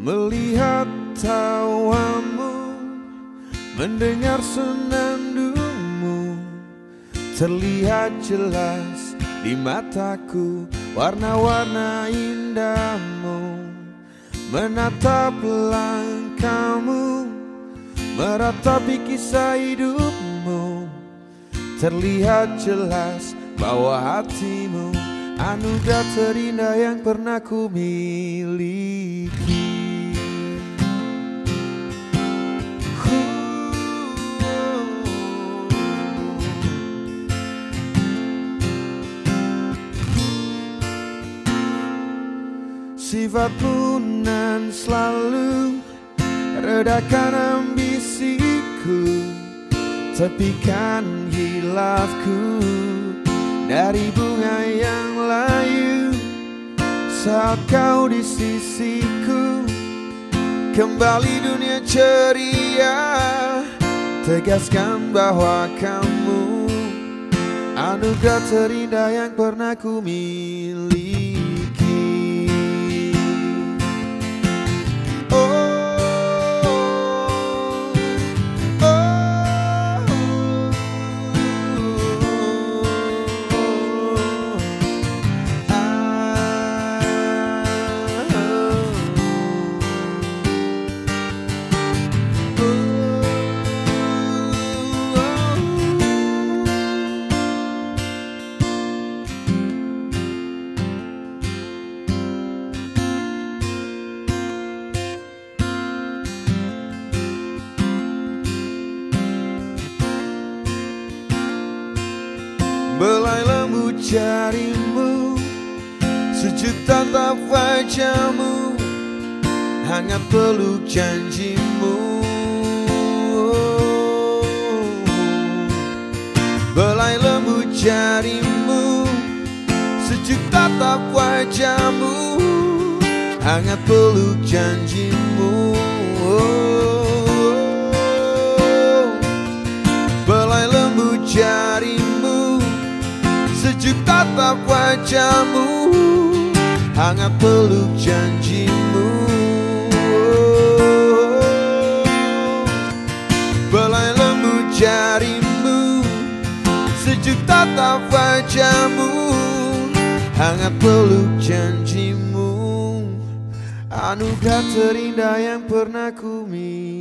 Melihat tawamu Mendengar senandungmu Terlihat jelas di mataku Warna-warna indahmu. Menatap langkahmu Meratapi kisah hidupmu. Terlihat jelas bahwa hatimu Anugerah terindah yang pernah ku miliki Sifatmu nan selalu Redakan ambisiku. Tepikan hilafku Dari bunga yang layu. Saat kau di sisiku Kembali dunia ceria. Tegaskan bahwa kamu Anugerah terindah yang pernah ku miliki Belai lembu jarimu Sejuta tatap wajahmu Hangat peluk janjimu. Belai lembu jarimu Sejuta tatap wajahmu Hangat peluk janjimu. Belai Sejuk tatap wajahmu. Hangat peluk janjimu. Belai lembu jarimu. Sejuk tatap wajahmu. Hangat peluk janjimu. Anugerah terindah yang pernah ku miliki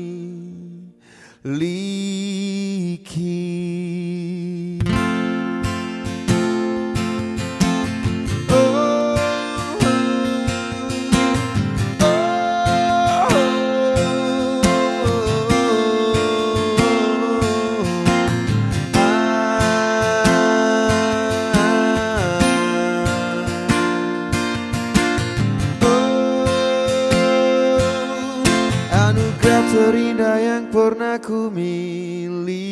terindah yang pernah ku miliki